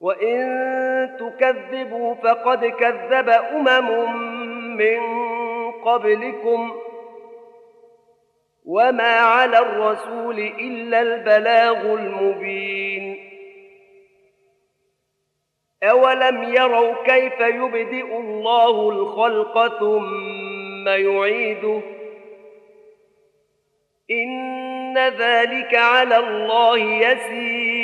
وإن تكذبوا فقد كذب أمم من قبلكم وما على الرسول إلا البلاغ المبين. أولم يروا كيف يبدئ الله الخلق ثم يعيده؟ إن ذلك على الله يسير.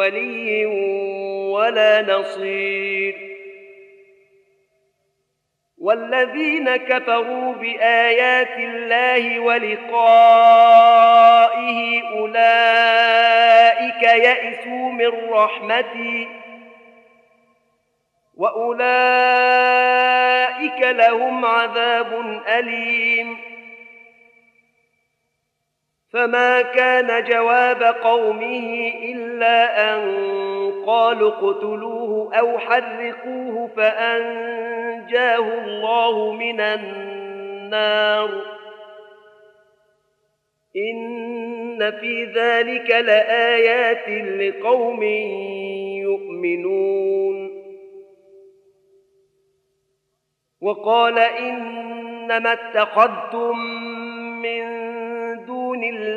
ولي ولا نصير. والذين كفروا بآيات الله ولقائه أولئك يئسوا من رحمتي وأولئك لهم عذاب أليم. فما كان جواب قومه إلا أن قالوا اقتلوه أو حرقوه فأنجاه الله من النار. إن في ذلك لآيات لقوم يؤمنون. وقال إنما اتخذتم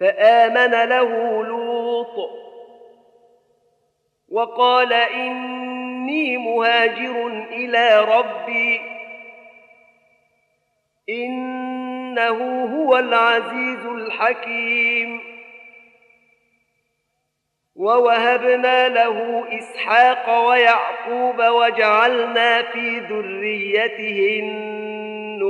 فآمن له لوط وقال إني مهاجر إلى ربي إنه هو العزيز الحكيم ووهبنا له إسحاق ويعقوب وجعلنا في ذريته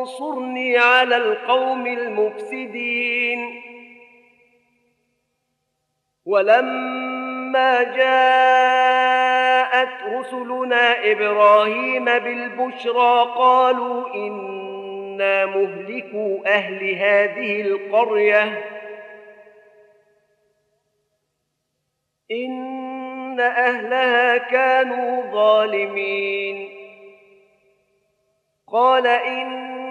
انصرني على القوم المفسدين. ولما جاءت رسلنا إبراهيم بالبشرى قالوا إنا مهلكوا أهل هذه القرية. إن أهلها كانوا ظالمين. قال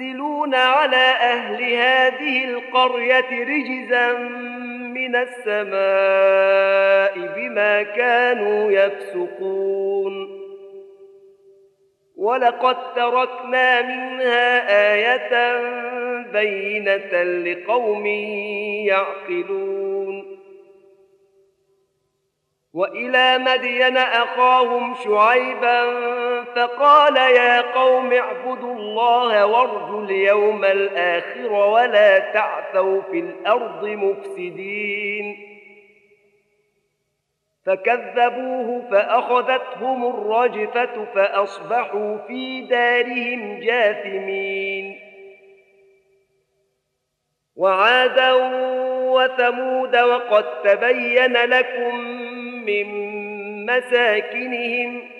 منزلون على أهل هذه القرية رجزا من السماء بما كانوا يفسقون. ولقد تركنا منها آية بينة لقوم يعقلون. وإلى مدين أخاهم شعيبا فقال يا قوم اعبدوا الله وارجوا اليوم الآخر ولا تعثوا في الأرض مفسدين. فكذبوه فأخذتهم الرجفة فأصبحوا في دارهم جاثمين. وعادا وثمود وقد تبين لكم من مساكنهم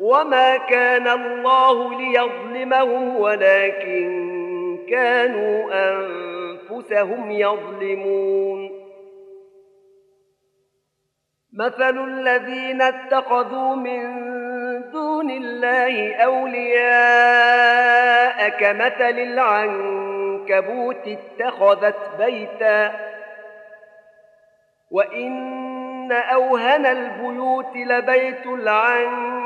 وما كان الله ليظلمهم ولكن كانوا أنفسهم يظلمون مثل الذين اتخذوا من دون الله أولياء كمثل العنكبوت اتخذت بيتا وإن أوهن البيوت لبيت العنكبوت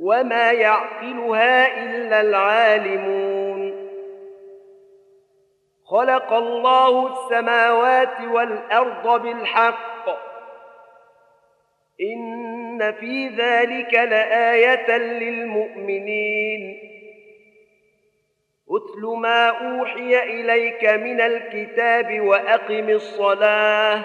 وما يعقلها إلا العالمون خلق الله السماوات والأرض بالحق إن في ذلك لآية للمؤمنين اتل ما اوحي اليك من الكتاب واقم الصلاه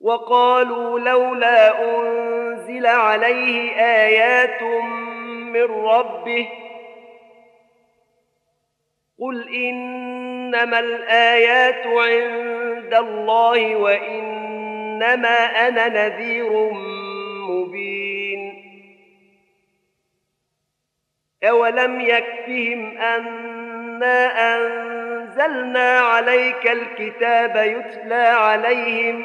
وقالوا لولا أنزل عليه آيات من ربه قل إنما الآيات عند الله وإنما أنا نذير مبين أولم يكفهم أنا أنزلنا عليك الكتاب يتلى عليهم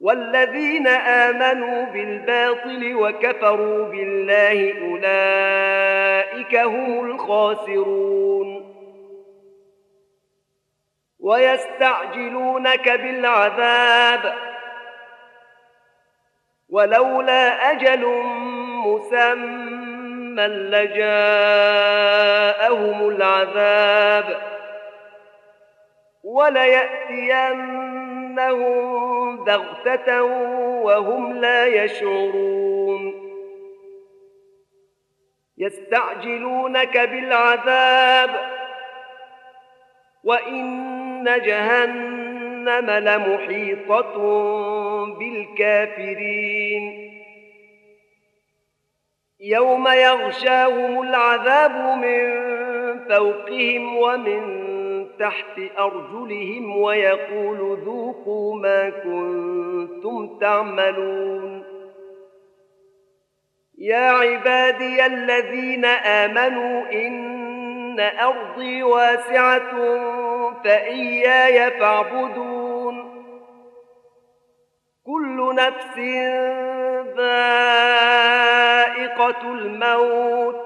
والذين آمنوا بالباطل وكفروا بالله أولئك هم الخاسرون. ويستعجلونك بالعذاب. ولولا أجل مسمى لجاءهم العذاب. ولياتينهم بغتة وهم لا يشعرون. يستعجلونك بالعذاب. وإن جهنم لمحيطة بالكافرين. يوم يغشاهم العذاب من فوقهم ومن تحت أرجلهم ويقول ذوقوا ما كنتم تعملون. يا عبادي الذين آمنوا إن أرضي واسعة فإياي فاعبدون. كل نفس ذائقة الموت.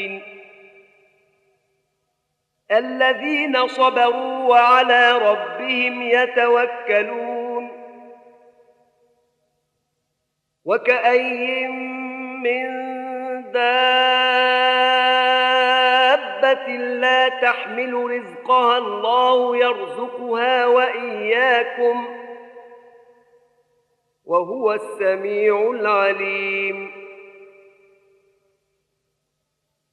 الذين صبروا وعلى ربهم يتوكلون. وكأي من دابة لا تحمل رزقها الله يرزقها وإياكم وهو السميع العليم.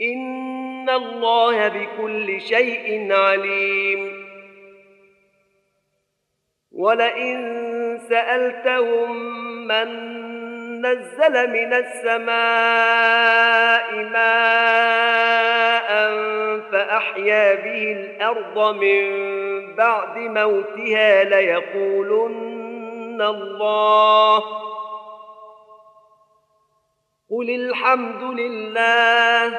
ان الله بكل شيء عليم. ولئن سالتهم من نزل من السماء ماء فأحيا به الأرض من بعد موتها ليقولن الله قل الحمد لله